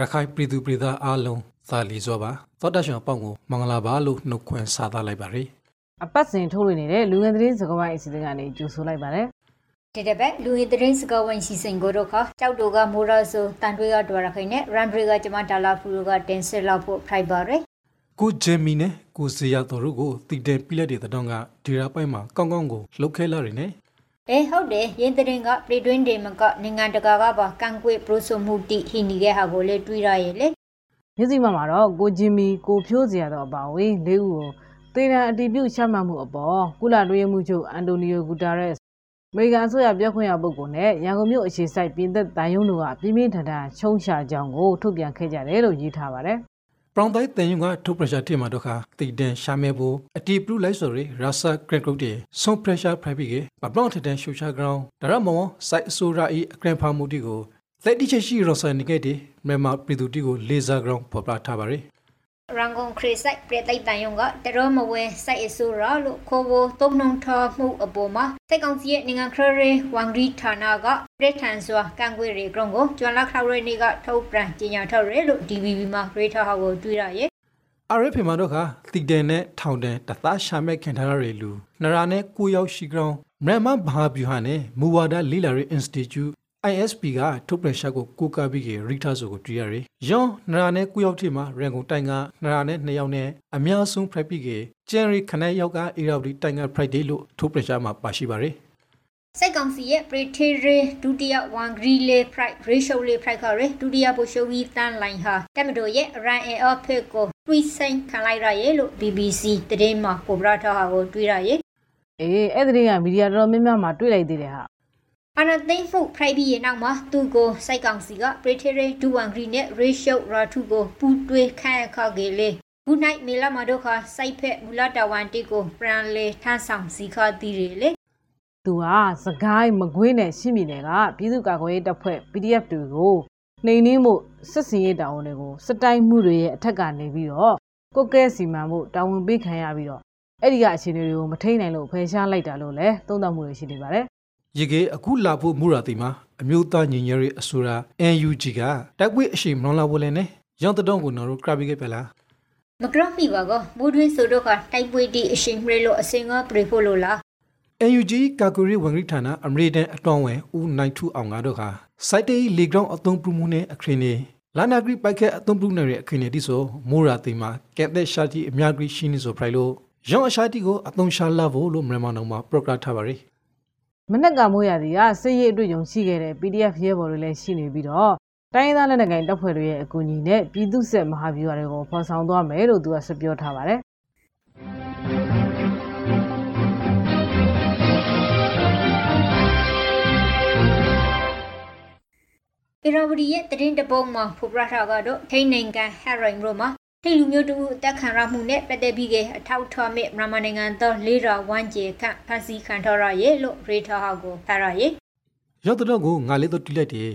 ရခိုင်ပြည်သူပြည်သားအားလုံးသာလီစွာပါသောတာရှင်အပေါင်းကိုမင်္ဂလာပါလို့နှုတ်ခွန်းဆက်သလိုက်ပါရစေအပတ်စဉ်ထုတ်လွှင့်နေတဲ့လူငယ်သတင်းစကားဝိုင်းအစီအစဉ်ကနေကြိုဆိုလိုက်ပါတယ်ဒီတစ်ပတ်လူဟင်သတင်းစကားဝိုင်းစီစဉ်ကိုတော့ခကြောက်တိုကမိုးရဆိုတန်တွေကဒွာရခိုင်နဲ့ရန်ဘရီကကျမဒါလာဖူကတင်ဆက်လောက်ဖို့ဖိုက်ပါရယ်ကိုဂျင်မီနဲ့ကိုဇေယျတော်တို့ကိုတည်တယ်ပြလက်တဲ့တောင်းကဒီရာပိုက်မှာကောင်းကောင်းကိုလှုပ်ခဲလာတယ်နဲ့ အေးဟုတ်တယ်ရင်သတင်းကပြည်တွင်းတွေမကနိုင်ငံတကာကပါကန်ကွေပရိုဆိုမှုတိဟိနီခဲ့ဟာကိုလေတွေးရရဲ့လေမြစည်းမမှာတော့ကိုဂျင်မီကိုဖြိုးစရာတော့အပါအဝင်လေးဦးကိုသေဒဏ်အတီးပြုတ်ချမှတ်မှုအပေါ်ကုလတွင်းမှုချုပ်အန်တိုနီယိုဂူတာရက်စ်အမေရိကန်အစိုးရပြောခွင့်ရပုဂ္ဂိုလ်နဲ့ရန်ကုန်မြို့အခြေစိုက်ပြည်သက်တန်ယုံတို့ကပြင်းပြင်းထန်ထန်ချုံးရှာကြောင်းကိုထုတ်ပြန်ခဲ့ကြတယ်လို့ရေးထားပါတယ် ပရောင်တိုင်းတန်ယုံကထုတ်ပရက်ရှာတိမှာတော့ခတည်တယ်ရှာမဲဖို့အတီပလူလိုက်ဆိုရရာဆာဂရက်ဂရုတ်တဲ့ဆွန်ပရက်ရှာဖရိုက်ပြီးကပပလောင်ထတဲ့ရှူရှာဂရောင်းဒါရမောစိုက်ဆိုရာဤအကရန်ဖာမှုတီကိုလက်တိချရှိရောဆန်နေခဲ့တဲ့မြန်မာပြည်သူတီကိုလေဆာဂရောင်းပေါ်ပြထားပါရယ် ရန်ကုန်ခရစ်စိုက်ပြည်တိုက်တန်ယုံကတရောမဝဲစိုက်အစိုးရလို့ခေါ်ဖို့သုံးနှုံထော်မှုအပေါ်မှာစိတ်ကောင်းစီရဲ့နိုင်ငံခရရေဝန်ဂရီဌာနကပြည်ထန်စွာကန်ကွေရီဂရုံကိုကျွမ်းလာခရရေနေကထုတ်ပြန်ကြေညာထုတ်ရဲလို့ DVB မှာရေးထားဟောကိုတွေ့ရရဲ့ RF မှာတော့ခတီတန်နဲ့ထောင်တန်တသားရှာမဲ့ခင်ထားရတဲ့လူနရာနဲ့ကိုရောက်ရှိကြောင်းမြန်မာဘာဗျူဟာနဲ့မူဝါဒလိလာရေး Institute ISP ကထုတ်ပြန်ချက်ကိုကိုးကားပြီးကရီတာဆိုကိုတွေ့ရတယ်။ယောနရာနဲ့ကိုရောက်ထိမှာရန်ကုန်တိုင်ကနရာနဲ့နှစ်ယောက်နဲ့အများဆုံးဖရိုက်ပြီးကကျန်ရီခနဲ့ယောက်ကအေရာဝတီတိုင်ကဖရိုက်ဒေးလို့ထုတ်ပြန်ချက်မှာပါရှိပါတယ်။စိတ်ကောင်းစီရဲ့ British ဒုတိယဝန်ဂရီလေဖရိုက် ratio လေဖရိုက်ခရဒုတိယဘိုရှိုဂီတန်လိုင်းဟာတက်မတိုရဲ့ run and off ကို tweet ဆိုင်ခံလိုက်ရရဲ့လို့ BBC သတင်းမှာပေါ်ပြထားတာကိုတွေ့ရရဲ့အေးအဲ့ဒီကမီဒီယာတော်တော်များများမှာတွေ့လိုက်သေးတယ်ဟာ အနာသိမ့်ဖို့ဖရိုက်ပြီးရနောက်မှာသူကိုစိုက်ကောင်စီက British ဒူဝန်ဂရီနဲ့ ratio ရာထုကိုပူတွေးခန့်ခါကေလေ Good night မေလာမတို့ခစိုက်ဖက်မူလာတဝန်တီကို brand လေထန်းဆောင်စီခါတီးရလေသူဟာစကိုင်းမကွေးနဲ့ရှင်းပြည်နယ်ကပြည်သူ့ကာကွယ်ရေးတပ်ဖွဲ့ PDF တွေကိုနှိမ်နင်းမှုစစ်စင်ရေးတာဝန်တွေကိုစတိုင်မှုတွေရဲ့အထက်ကနေပြီးတော့ကိုကဲစီမံမှုတာဝန်ပေးခံရပြီးတော့အဲ့ဒီကအခြေအနေတွေကိုမထိန်နိုင်လို့ဖယ်ရှားလိုက်တာလို့လည်းသုံးသပ်မှုတွေရှိနေပါတယ် ရေကေအခုလာဖို့မူရာတီမှာအမျိုးသားညီညွတ်ရေးအစိုးရ NUG ကတိုက်ပွဲအရှိမလွန်လာဖို့လဲနဲ့ရောင်းတတော်ကိုနော်တို့ကရပြီးခဲ့ပြလားမကရမီပါကမူတွင်းဆိုတော့ကတိုက်ပွဲတီအရှင်ရဲလို့အစင်ကပရိဖို့လို့လား NUG ကာကူရီဝန်ကြီးဌာနအမေရိကန်အတော်ဝင်ဦးနိုင်ထူအောင်ကတော့ခါစိုက်တေးလီဂရောင်းအသုံးပြုမှုနဲ့အခရင်နေလာနာဂရီပိုက်ခက်အသုံးပြုနေတဲ့အခရင်နေတိဆိုမိုရာတီမှာကက်သက်ရှာတီအများကြီးရှိနေဆိုဖရိုင်လို့ရောင်းအရှာတီကိုအသုံးရှာလာဖို့လို့မြန်မာနိုင်ငံမှာ program ထားပါရယ် မနက်ကမိုးရသည်ကစစ်ရေးအတွေ့အကြုံရှိခဲ့တဲ့ PDF ရဲဘော်တွေလည်းရှိနေပြီးတော့တိုင်းရင်းသားလက်နက်ကိုင်တပ်ဖွဲ့တွေရဲ့အကူအညီနဲ့ပြည်သူ့စစ်မဟာဗျူဟာတွေကိုဖော်ဆောင်သွားမယ်လို့သူကဆက်ပြောထားပါတယ်အီရာဝတီရဲ့တရင်တပုံမှာဖော်ပြထားကတော့ထိန်းနိုင်ငံဟက်ရိုင်ရိုမှာ ထိလူမျိုးတူအသက်ခံရမှုနဲ့ပတ်သက်ပြီးကအထောက်ထော်မဲ့မြန်မာနိုင်ငံတော်လေးရာဝမ်းကျဲခန့်ဖန်စီခံထော်ရရဲ့လို့ရေထားဟာကိုဖရရဲ့ရောက်တော့ကိုငါလေးတော့တိလိုက်တယ်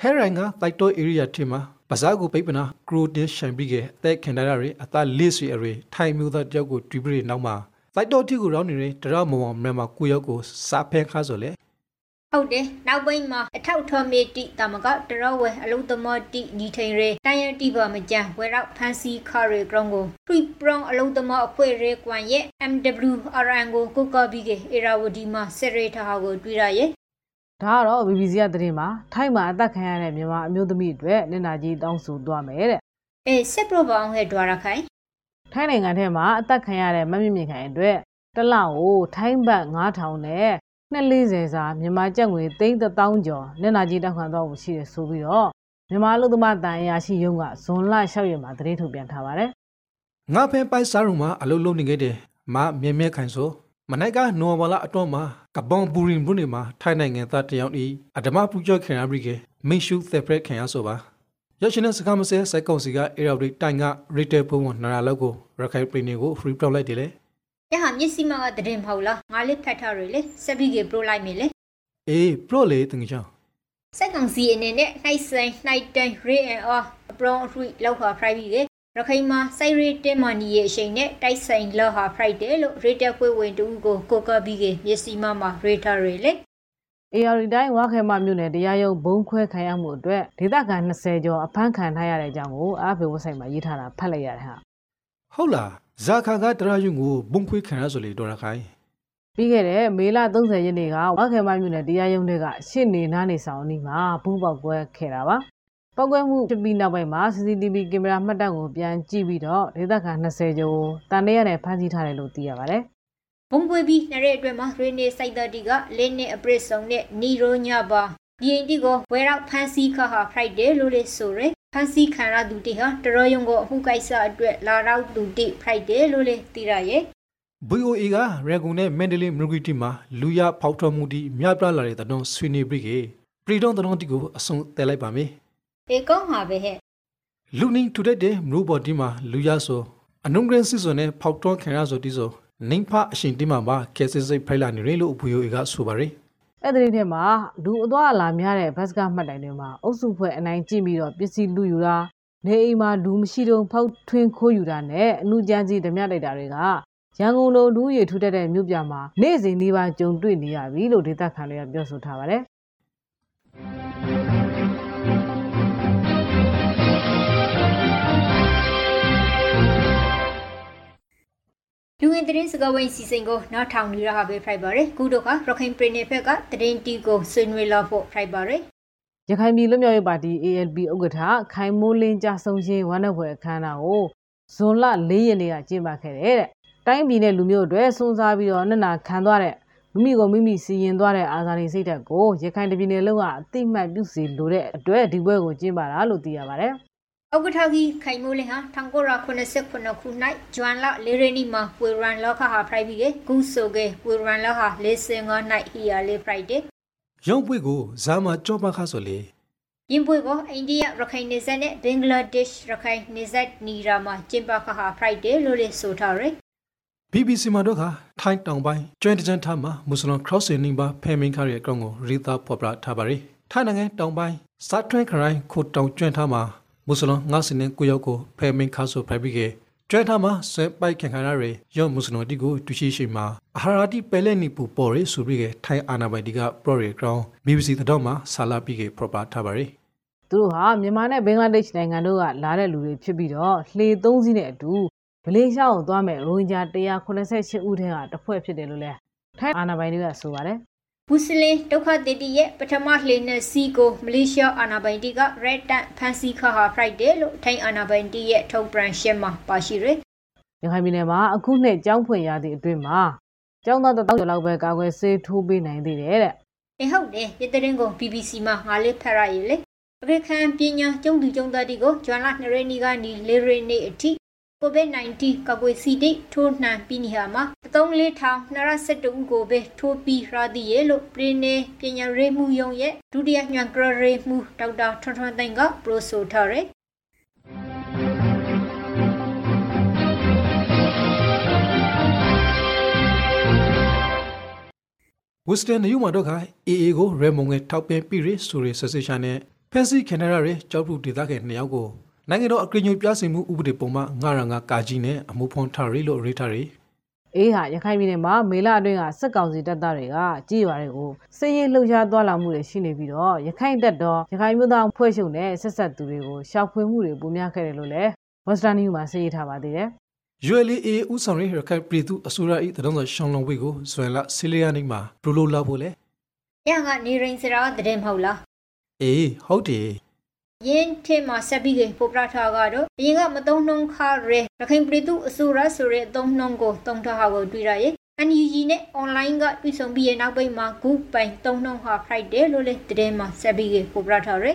ဟဲရိုင်ကတိုက်တော့ area ထင်မှာပစားကိုပိပနာကရိုတင်ရှင်ပြီးကအသက်ခင်တာရအသားလေးဆွေအရေထိုင်မျိုးသားတယောက်ကိုတွီပြီးနောက်မှာတိုက်တော့တိကိုရောင်းနေတဲ့တရမောင်မြန်မာကိုရောက်ကိုစားဖဲခါဆိုလေ ဟုတ်တယ်နောက်ပိုင်းမှာအထောက်ထော်မေတိတမကတရောဝဲအလုံးသမောတိညီထိန်ရဲတန်ရတိပါမကြဝဲရောက်ဖန်စီခါရဲဂရုံကို free prong အလုံးသမောအခွေရဲကွန်ရဲ့ MWRN ကိုကုကပြီးကအီရာဝတီမှာစရေထားဟာကိုတွေ့ရရဲ့ဒါကတော့ BBC ကသတင်းမှာထိုင်းမှာအသက်ခံရတဲ့မြန်မာအမျိုးသမီးအတွက်နင်နာကြီးတောင်းဆိုသွားမယ်တဲ့အေးစစ်ပရိုပေါင်းဟဲ့ဒွာရခိုင်ထိုင်းနိုင်ငံထဲမှာအသက်ခံရတဲ့မမြင့်မြင့်ခိုင်အတွက်တစ်လကိုထိုင်းဘတ်9000နဲ့ 240စာမြန်မာကျပ်ငွေ3000ကျော်နင်နာကြီးတောင်းခံတော့ရှိတယ်ဆိုပြီးတော့မြန်မာလူသမားတန်အရာရှိရုံးကဇွန်လ6ရက်မှာသတင်းထုတ်ပြန်ထားပါတယ်ငါဖဲပိုက်စားရုံမှာအလုပ်လုပ်နေခဲ့တယ်မမြဲမြဲခိုင်ဆိုမနိုင်ကနော်ဘလာအတော့မှာကပောင်ပူရင်ဘူးနေမှာထိုင်းနိုင်ငံသားတယောက်ဤအဓမ္မပူကျော်ခင်အဘရိကေမင်းရှုသက်ဖရက်ခင်ရဆိုပါရရှိတဲ့စကားမစဲစိုက်ကောင်စီကအေရော်ဒီတိုင်က retail ပုံဝန်နာရာလောက်ကိုရခိုင်ပြည်နယ်ကို free ပြောက်လိုက်တယ်လေ ရဟာမျက်စိမကတရင်မဟုတ်လားငါလေးဖတ်ထားရလေစက်ပြီးကပရိုလိုက်မယ်လေအေး pro လေတငချောင်းစက်ကောင်စီအနေနဲ့နှိုက်ဆိုင်နှိုက်တိုင် ray and off အပရောအထွေလောက်ခါ private ကရခိုင်မှာစိုက်ရေးတင်မနီရဲ့အချိန်နဲ့တိုက်ဆိုင်လောဟာ Friday လို့ retail ခွေဝင်တူကိုကိုကပြီးကမျက်စိမမှာ retail ရလေ AR တိုင်းဝါခဲမမြို့နယ်တရားရုံးဘုံခွဲခံရမှုအတွက်ဒေသခံ20ကျော်အဖမ်းခံထားရတဲ့အကြောင်းကိုအားဖေဝက်ဆိုင်မှာရေးထားတာဖတ်လိုက်ရတယ်ဟာဟုတ်လား ဇာခါကတရာယုံကိုဘုံခွေးခံရဆိုလေတော်ရခိုင်ပြီးခဲ့တဲ့မေလ30ရက်နေ့ကဝါခဲမမြို့နယ်တရားရုံးတွေကရှစ်နေနားနေဆောင်အနီးမှာဘုံပေါက်ကွဲခဲ့တာပါပောက်ကွဲမှုဖြစ်ပြီးနောက်ပိုင်းမှာ CCTV ကင်မရာမှတ်တမ်းကိုပြန်ကြည့်ပြီးတော့ဒေသခံ20ကျော်တန်ရဲရနဲ့ဖမ်းဆီးထားတယ်လို့သိရပါတယ်ဘုံပွေပြီးနရက်အတွင်းမှာရင်းနေစိုက်တတီကလင်းနေအပရစ်ဆောင်နဲ့နီရိုညပါဒီအင်တီကိုဝဲရောက်ဖန်စီခါဟာ Friday လို့လေဆိုရယ် ဖန်စီခံရသူတီဟာတရယုံကိုအမှုကိစ္စအတွက်လာရောက်သူတီ Friday လို့လေတီရရဲ့ VOA ကရဂုံနဲ့မန်ဒလေးမရဂီတီမှာလူရဖောက်ထွက်မှုတီမြပြလာတဲ့တတော်ဆွေနေပြီကေပရီဒွန်တတော်တီကိုအဆုံးတဲလိုက်ပါမယ်အေကောင်းဟာပဲဟဲ့လူနင်းထူတဲ့တဲ့မရူဘော်တီမှာလူရဆိုအနုံဂရန်စစ်ဆိုနဲ့ဖောက်ထွန်းခံရဆိုတီဆိုနေဖအရှင်တီမှာပါကဲစစ်စိတ်ဖိုင်လာနေရလို့ VOA ကဆိုပါရယ် အဲ့ဒီထဲမှာလူအသွားအလာများတဲ့ဘတ်စကမှတ်တိုင်တွေမှာအုပ်စုဖွဲ့အနိုင်ကျင့်ပြီးတော့ပစ္စည်းလူယူတာနေအိမ်မှာလူမရှိတော့ဖောက်ထွင်းခိုးယူတာနဲ့အမှုကြမ်းကြီးဓမြတိုက်တာတွေကရန်ကုန်လိုလူရည်ထူထပ်တဲ့မြို့ပြမှာနေ့စဉ်ဒီပါကြုံတွေ့နေရပြီလို့ဒေသခံတွေကပြောဆိုထားပါတယ် ဝင်သတင်းစကားဝိုင်းစီစဉ်ကိုနောက်ထောင်နေရဟာပဲဖိုက်ပါရယ်ခုတော့ကရခိုင်ပြည်နယ်ဘက်ကသတင်းတီကိုဆွေးနွေးလာဖို့ဖိုက်ပါရယ်ရခိုင်ပြည်လွတ်မြောက်ရေးပါတီ ALP ဥက္ကဋ္ဌခိုင်မိုးလင်းကြဆုံချင်းဝမ်းနည်းဖွယ်အခမ်းအနားကိုဇွန်လ၄ရက်နေ့ကကျင်းပခဲ့တဲ့တဲ့တိုင်းပြည်နဲ့လူမျိုးတွေစွန့်စားပြီးတော့နှစ်နာခံသွားတဲ့မိမိကိုမိမိစီရင်သွားတဲ့အာဇာနည်စိတ်ဓာတ်ကိုရခိုင်ပြည်နယ်လုံးကအတိမတ်ပြုစီလိုတဲ့အတွက်ဒီဘွဲကိုကျင်းပတာလို့သိရပါတယ် ဥက္ကဋ္ဌကြီးခိုင်မိုးလင်းဟာ1989ခုနှစ်ဂျွမ်လလေရနီမှာဝေရန်လောခဟာဖရိုက်ပြီးကဂူဆိုကေဝေရန်လောဟာ45နိုင်ဟီယာလေဖရိုက်ဒေရုံပွေကိုဇာမကြောပါခါဆိုလေရင်ပွေကိုအိန္ဒိယရခိုင်နေဆက်နဲ့ဘင်္ဂလားဒေ့ရှ်ရခိုင်နေဆက်နီရာမှာကျင်းပခဟာဖရိုက်ဒေလို့လေဆိုထားရယ် BBC မှာတော့ခထိုင်းတောင်ပိုင်းကျွမ်းတကြံထားမှာမွတ်စလင် crossing နင်းပါဖဲမင်းခါရဲ့အကောင့်ကိုရီသာဖော်ပြထားပါရီထိုင်းနိုင်ငံတောင်ပိုင်းစာထွန်းခရိုင်ခိုတောင်ကျွမ်းထားမှာ မွတ်စလင်ငါးစင်းနဲ့ကိုရောက်ကိုဖဲမင်းခါဆိုဖိုက်ပြီးကကျွမ်းထားမှာဆွဲပိုက်ခံခါရရရောမွတ်စလင်တီကိုတူရှိရှိမှာအဟာရာတိပဲလက်နီပူပေါ်ရီဆိုပြီးကထိုင်းအာနာပိုင်တီကပရော်ရီဂရောင်း BBC တော့မှာဆာလာပြီးကဖော်ပြထားပါရီသူတို့ဟာမြန်မာနဲ့ဘင်္ဂလားဒေ့ရှ်နိုင်ငံတို့ကလာတဲ့လူတွေဖြစ်ပြီးတော့လှေသုံးစီးနဲ့အတူမလေးရှားကိုသွားမဲ့ရိုဟင်ဂျာ188ဦးထဲကတစ်ဖွဲ့ဖြစ်တယ်လို့လဲထိုင်းအာဏာပိုင်တွေကဆိုပါတယ် မွတ်စလင်ဒုက္ခသည်တီရဲ့ပထမလှေနဲ့စီကိုမလေးရှားအာနာပိုင်တီက Red Tag ဖန်စီခဟာဖရိုက်ဒေလို့ထိုင်းအာနာပိုင်တီရဲ့ထုတ်ပြန်ရှင်းမှာပါရှိရယ်ရခိုင်ပြည်နယ်မှာအခုနှစ်ကျောင်းဖွင့်ရသည့်အတွင်းမှာကျောင်းသားတစ်သောင်းကျော်လောက်ပဲကာကွယ်ဆေးထိုးပေးနိုင်သေးတယ်တဲ့အေဟုတ်တယ်ရတဲ့ရင်ကို BBC မှာငါလေးဖတ်ရရလေအမေရိကန်ပညာကျုံသူကျုံသားတီကိုဂျွမ်လာ2ရက်နေ့ကနေ4ရက်နေ့အထိ COVID-19 ကာကွယ်စီတိထိုးနှံပြီးနေဟာမှာ34212ဦးကိုပဲထိုးပြီးရသည်ရဲ့လို့ပြည်내ပညာရေးမှုယုံရဲ့ဒုတိယညွှန်ကြားရေးမှုဒေါက်တာထွန်းထွန်းသိန်းကပရိုဆိုထားရယ်ဝစ်စတန်နယူမှာတော့ခ AA ကိုရဲမုံငယ်ထောက်ပံ့ပြီးရဆိုရဆက်ဆက်ရှာနဲ့ဖက်စီကန်နာရဲကြောက်ဖူဒေသခံနှစ်ယောက်ကို နိုင်ငံတော်အကြိမ်ညွပြစင်မှုဥပဒေပုံမှ905ကာကြီးနဲ့အမှုဖွန်ထားရီလို့ရေးထားရီအေးဟာရခိုင်ပြည်နယ်မှာမေလအတွင်းကစစ်ကောင်စီတပ်သားတွေကကြေးရွာတွေကိုစစ်ရေးလှုပ်ရှားသွားလာမှုတွေရှိနေပြီးတော့ရခိုင်တပ်တော်ရခိုင်မြို့သားဖွဲ့ရှုံနဲ့ဆက်ဆက်သူတွေကိုရှောက်ဖွေမှုတွေပုံများခဲ့တယ်လို့လည်း Western News မှာသိရထားပါသေးတယ် ULA ဥဆောင်ရရခိုင်ပြည်သူအစိုးရ၏တတော်ရှောင်းလုံးဝေကိုဇွဲလာဆီလီယာနိမှာဘလိုလိုလာဖို့လဲ။ညကနေရင်စရာတဲ့မဟုတ်လားအေးဟုတ်တယ်။ ယင်းထဲမှာဆက်ပြီးပိုပရထားကတော့အရင်ကမတုံးနှုံခါရဲရခိုင်ပြည်သူအစိုးရဆိုတဲ့အတုံးနှုံကိုတုံးထားကိုတွေ့ရရဲ့။ NUG နဲ့ online ကတွေ့ဆုံပြီးရနောက်ပိုင်းမှာ group ပိုင်တုံးနှုံဟာ Friday လို့လေတဲ့မှာဆက်ပြီးပိုပရထားရဲ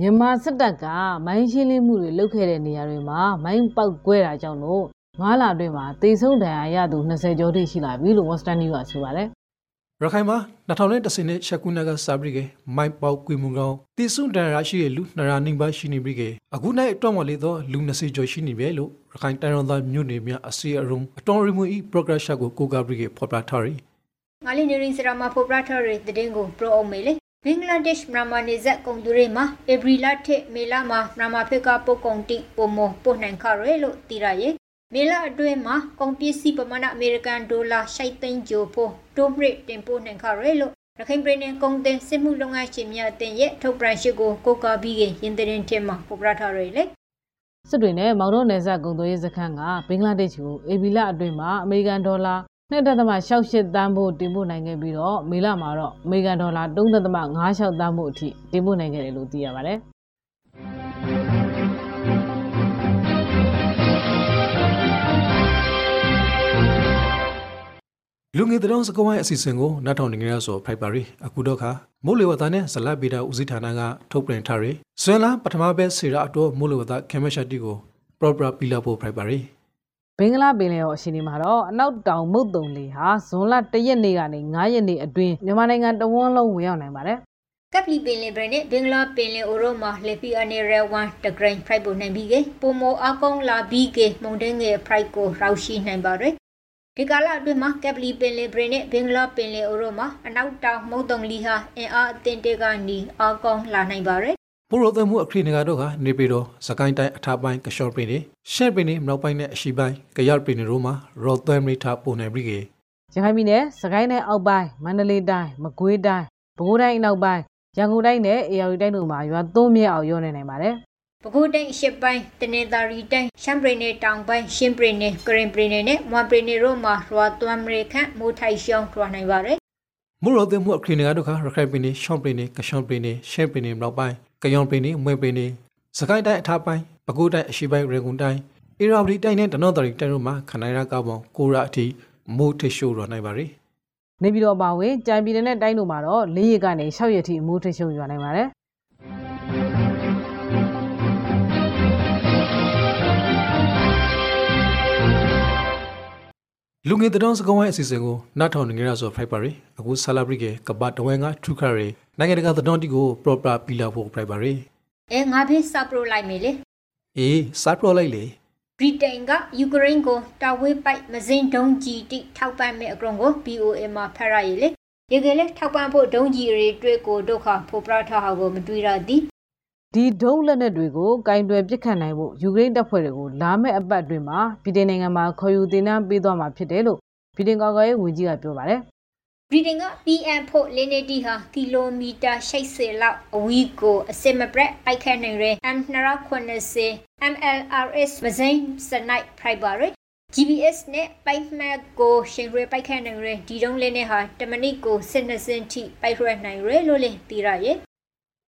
မြန်မာစစ်တပ်ကမိုင်းရှင်းလင်းမှုတွေလုပ်ခဲ့တဲ့နေရာတွေမှာမိုင်းပောက်ကွဲတာကြောင့်လို့ငါးလအတွင်းမှာတေဆုံးဒဏ်ရာရသူ20ကျော်ထိရှိလာပြီလို့ Western News ကဆိုပါတယ် ရခိုင်မှာ2010နဲ့ရှက်ကူနာကစာပရိကေမိုင်ပေါကွေမှုကောင်တိစုဒန်ရရှိတဲ့လူနရာနိဘရှိနေပြီကေအခုနိုင်အတွက်မလေးတော့လူ20ကျော်ရှိနေပြီလို့ရခိုင်တိုင်းရသားမြို့နယ်များအစီအရုံအတော်ရီမူဤ progress ကိုကိုကပရိကေဖော်ပြထားရီ။ငါလေးနေရင်စရာမှာပိုပရထားရဲတဲ့ကိုပရိုအောင်မေလေဘင်္ဂလားဒေ့ရှ်မြန်မာနေဆက်ကုံတူတွေမှာဧပြီလထက်မေလမှာမြန်မာဖက်ကပုတ်ကုံတိပုံမပို့နိုင်ခရဲလို့တည်ရရဲ့ မေလအတွင်းမှာကုန်ပစ္စည်းပမာဏအမေရိကန်ဒေါ်လာရှိသိန်းကျော်ဖို့တိုးမြင့်တင်ပို့နိုင်ခရဲလို့ရခိုင်ပြည်နယ်ကုန်တင်စစ်မှုလုပ်ငန်းရှင်များအသင်းရဲ့ထုတ်ပြန်ရှိကိုကိုကာပြီးရင်ရင်တင်တင်မှာပေါ်ပြထားရလေစစ်တွေနဲ့မောင်တော်နယ်စပ်ကုန်သွယ်ရေးစခန်းကဘင်္ဂလားဒေ့ရှ်ကိုအေဘီလအတွင်းမှာအမေရိကန်ဒေါ်လာ2.68တန်းဖို့တင်ပို့နိုင်ခဲ့ပြီးတော့မေလမှာတော့အမေရိကန်ဒေါ်လာ3.56တန်းဖို့အထိတင်ပို့နိုင်ခဲ့တယ်လို့သိရပါတယ်။ လူငယ်တောင်စကဝိုင်းအစီအစဉ်ကိုနောက်ထောင်နေကြရဆိုဖိုက်ပါရီအခုတော့ခါမိုးလေဝသနဲ့ဇလဗီတာဦးစီးဌာနကထုတ်ပြန်ထားရယ်ဇွန်လပထမဘက်စေရအတော့မိုးလေဝသခေမရှာတီကို proper ပီလာဖို့ဖိုက်ပါရီဘင်္ဂလားပင်လယ်အော်အရှင်ဒီမှာတော့အနောက်တောင်မုတ်တုံလေဟာဇွန်လ၁ရက်နေ့ကနေ9ရက်နေ့အတွင်းမြန်မာနိုင်ငံတဝန်းလုံးဝင်ရောက်နိုင်ပါတယ်ကပ်လီပင်လင်ဘရနဲ့ဘင်္ဂလားပင်လင်အိုရိုမှာလေပီအနေရဲဝန်တဂရိန်ဖရိုက်ပုံနိုင်ပြီးကပိုမိုအကောင်းလာပြီးကမုန်တင်းငယ်ဖရိုက်ကိုရောက်ရှိနိုင်ပါရယ် ဒီကာလအတွင်းမှာကပ်လီပင်လင်ဘရနဲ့ဘင်္ဂလားပင်လင်အိုရိုမှာအနောက်တောင်မုတ်တုံလီဟာအင်အားအသင့်တေကနေအကောင်းလာနိုင်ပါရယ်မိုးရောသွင်းမှုအခရီးနေကတော့ကနေပြည်တော်စကိုင်းတိုင်းအထာပိုင်းကရှော့ပင်နေရှက်ပင်နေမြောက်ပိုင်းနဲ့အရှိပိုင်းကရပင်နေတို့မှာရောသွင်းမိထားပုံနိုင်ပြီးကေရခိုင်ပြည်နယ်စကိုင်းတိုင်းအောက်ပိုင်းမန္တလေးတိုင်းမကွေးတိုင်းပဲခူးတိုင်းအနောက်ပိုင်းရန်ကုန်တိုင်းနဲ့အေရရီတိုင်းတို့မှာရွာသွန်းမြဲအောင်ရောနေနိုင်ပါတယ် ပဲခူးတိုင်းအရှစ်ပိုင်းတနင်္သာရီတိုင်းရှမ်းပြည်နယ်တောင်ပိုင်းရှင်းပြည်နယ်ကရင်ပြည်နယ်နဲ့မွန်ပြည်နယ်တို့မှာရွာသွမ်းမရခန့်မိုးထိုက်ရှောင်းထွားနိုင်ပါရယ်မိုးရောသွင်းမှုအခရီးနေကတော့ရခိုင်ပင်နေရှော့ပင်နေကရှော့ပင်နေရှက်ပင်နေမြောက်ပိုင်းကယောင်ပင်နေမွေပင်နေစကိုင်းတိုင်းအထာပိုင်းပဲခူးတိုင်းအရှိပိုင်းရေကုန်တိုင်းအေရာဝတီတိုင်းနဲ့တနော့တရီတိုင်းတို့မှာခနိုင်ရကောက်ပေါင်းကိုရအထိမိုးထရှိုးရနိုင်ပါရီနေပြည်တော်ပါဝင်ကြံပြည်နယ်နဲ့တိုင်းတို့မှာတော့၄ရက်ကနေ၆ရက်ထိအမိုးထိတ်ရှုံရွာနိုင်ပါတယ် လူငယ်တောင်စကောင်းဝိုင်းအစီအစဉ်ကိုနောက်ထောင်နေကြရဆိုဖိုက်ပါရီအခု celebrate ကကပတ်တဝဲကထူခရီနိုင်ငံတကာတောင်တီကို proper ပီလာဖို့ဖိုက်ပါရီအဲငါဖေးစပရိုလိုက်မေလေအေးစားပရိုလိုက်လေဗြိတိန်ကယူကရိန်းကိုတာဝေးပိုက်မစင်ဒုံကြီးတိထောက်ပံ့မဲ့အကရုံကို BOA မှာဖတ်ရရည်လေရေကလေးထောက်ပံ့ဖို့ဒုံကြီးတွေတွေ့ကိုဒုက္ခဖို့ပြထားဟာကိုမတွေ့ရသည် ဒီဒုံးလက်နက်တွေကိုကင်တွယ်ပစ်ခတ်နိုင်ဖို့ယူကရိန်းတပ်ဖွဲ့တွေကိုလာမယ့်အပတ်အတွင်းမှာပြည်ထောင်နိုင်ငံမှာခေါ်ယူတင်နန်းပေးသွားမှာဖြစ်တယ်လို့ပြည်ထောင်ကာကွယ်ရေးဝန်ကြီးကပြောပါတယ်ဗြိတိန်က PM ဖို့လင်းနေတီဟာကီလိုမီတာ80လောက်အဝီးကိုအစစ်မပရက်ပိုက်ခတ်နိုင်ရယ် M290 MLRS မစိမ်းစနိုက်ဖရိုက်ပါရယ် GPS နဲ့ပိုက်မှတ်ကိုရှင်ရွေပိုက်ခတ်နိုင်ရယ်ဒီတုံးလေးနဲ့ဟာတမနစ်ကို12စင်ထိပိုက်ရွက်နိုင်ရယ်လို့လည်းသိရရဲ့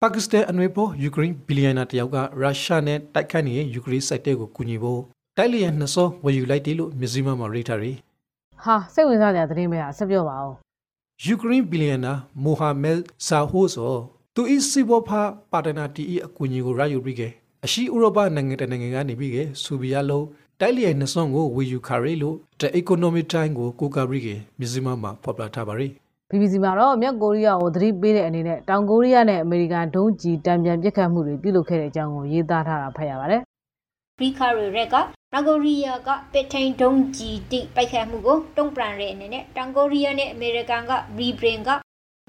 ပါကစ္စတန်အနွေပေါ်ယူကရိန်းဘီလီယံနာတယောက်ကရုရှားနဲ့တိုက်ခိုက်နေတဲ့ယူကရိန်းစိုက်တဲ့ကိုကူညီဖို့တိုက်လျက်နှစ်စောဝယ်ယူလိုက်တယ်လို့မြစည်းမမှာရိထားရီဟာစိတ်ဝင်စားစရာသတင်းပဲဟာဆက်ပြောပါဦးယူကရိန်းဘီလီယံနာမိုဟာမက်ဇာဟိုဆိုသူဤစီဘောဖာပါတနာတီအကူအညီကိုရယူပြီးခဲ့အရှိဥရောပနိုင်ငံတနိုင်ငံကနေပြီးခဲ့ဆူဗီယာလုံးတိုက်လျက်နှစ်စောကိုဝယ်ယူခါရီလို့ The Economic Time ကိုကိုကာပြီးခဲ့မြစည်းမမှာဖော်ပြထားပါရီ BBC မှာတော့မြောက်ကိုရီးယားကိုသတိပေးတဲ့အနေနဲ့တောင်ကိုရီးယားနဲ့အမေရိကန်ဒုံးကျည်တံပြန်ပစ်ခတ်မှုတွေပြုလုပ်ခဲ့တဲ့အကြောင်းကိုရေးသားထားတာဖတ်ရပါတယ်ဘရီခါရီရက်ကတောင်ကိုရီးယားကပစ်ထိန်ဒုံးကြီးတိပိုက်ခတ်မှုကိုတုံ့ပြန်တဲ့အနေနဲ့တောင်ကိုရီးယားနဲ့အမေရိကန်ကရီဘရင်က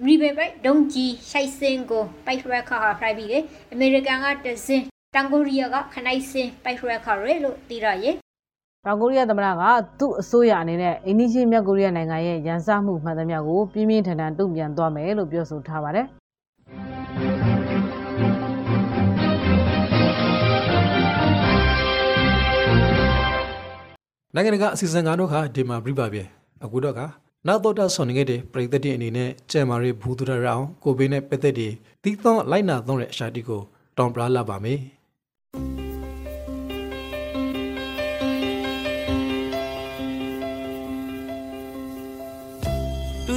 ရီဘင်ပိုက်ဒုံးကြီးရှိုက်စင်ကိုပိုက်ရက်ခါဟာဖရိုက်ပြီးလေအမေရိကန်ကတစင်တောင်ကိုရီးယားကခနိုင်စင်ပိုက်ရက်ခါရဲလို့သိရရဲ့။ တောင်ကိုရီးယားသမ္မတကသူ့အစိုးရအနေနဲ့အိန္ဒိချင်းမြောက်ကိုရီးယားနိုင်ငံရဲ့ရန်စမှုမှန်သမျှကိုပြင်းပြင်းထန်ထန်တုံ့ပြန်သွားမယ်လို့ပြောဆိုထားပါတယ်နိုင်ငံတကာအစီအစဉ်ကတော့ခါဒီမှာပြပါပြအခုတော့ကနောက်တော့တာဆော်နေခဲ့တဲ့ပြည်သက်တဲ့အနေနဲ့ကျဲမာရီဘူးသူရရအောင်ကိုဘေးနဲ့ပက်သက်တွေတီးသောလိုက်နာသောတဲ့အရှာတီကိုတောင်ပလာလာပါမယ်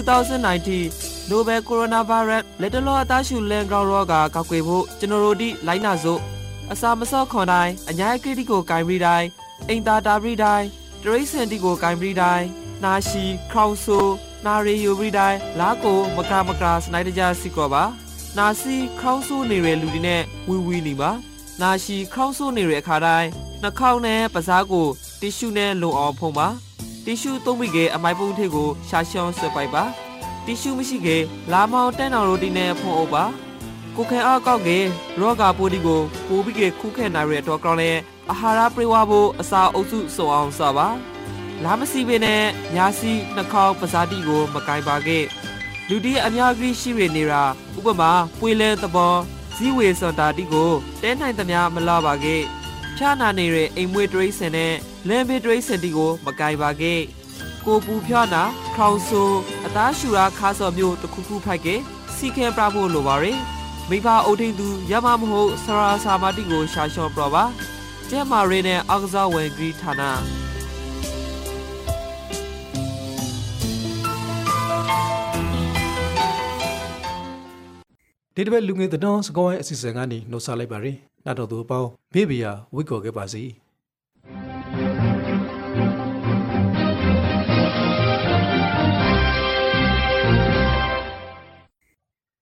2019 Nobel Coronavirus လက်တလောအသားရှူလန်ကောင်ရောဂါကောက်ွယ်ဖို့ကျွန်တော်တို့ဒီလိုက်နာစို့အစာမစော့ခွန်တိုင်းအညာကတိကိုဂိုင်ပြီးတိုင်းအိမ်သာတာပြီးတိုင်းတရိတ်စင်တီကိုဂိုင်ပြီးတိုင်းနာရှိခေါင်ဆူနာရီယိုပြီးတိုင်းလာကိုမကမကစနိုက်တကြစီကောပါနာစီခေါင်းဆူနေတဲ့လူတွေနဲ့ဝီဝီနေပါနာရှိခေါင်းဆူနေတဲ့အခါတိုင်းနှာခေါင်းနဲ့ပါးစားကိုတီရှူနဲ့လုံအောင်ဖုံးပါ တီရှူသုံးပြီးကအမိုက်ပုံးထိပ်ကိုရှာရှောင်းဆွဲပိုက်ပါတီရှူမရှိကေလာမောင်တန်းတော်ရိုတီနဲ့ဖုံးအုပ်ပါကိုခဲအားကောက်ကေရောဂါပိုးဒီကိုပိုးပြီးကေခုခဲနိုင်ရတော့ကောင်းလဲအာဟာရပြေဝဖို့အစာအုပ်စုစုံအောင်စပါလာမစီပင်နဲ့ညာစီနှာခေါင်းပါးစားတီကိုမကင်ပါကေလူဒီအများကြီးရှိရနေတာဥပမာပွေလဲသဘောဇီဝေစွန်တာတိကိုတဲနိုင်သမျှမလာပါကေ ဖြာနာနေတဲ့အိမ်မွေးတရိစင်နဲ့လမ်းဘေးတရိစင်တီကိုမကင်ပါကေကိုပူဖြာနာခေါင်ဆူအသားရှူရာခါစော်မျိုးတစ်ခုခုဖိုက်ကေစီခဲပြဖို့လိုပါရယ်မိဘအုပ်ထိန်သူရမမဟုတ်ဆရာစာမတိကိုရှာလျှော့ပြပါကျဲမာရီနဲ့အောက်ကစားဝင်ဂရီဌာနဒီတစ်ပတ်လူငယ်သတော်စကောင်းရဲ့အစီအစဉ်ကနေနှုတ်ဆက်လိုက်ပါရယ် နောက်တော့သူအပေါင်းဘေးဘီယာဝိတ်ကော်ခဲ့ပါစီ။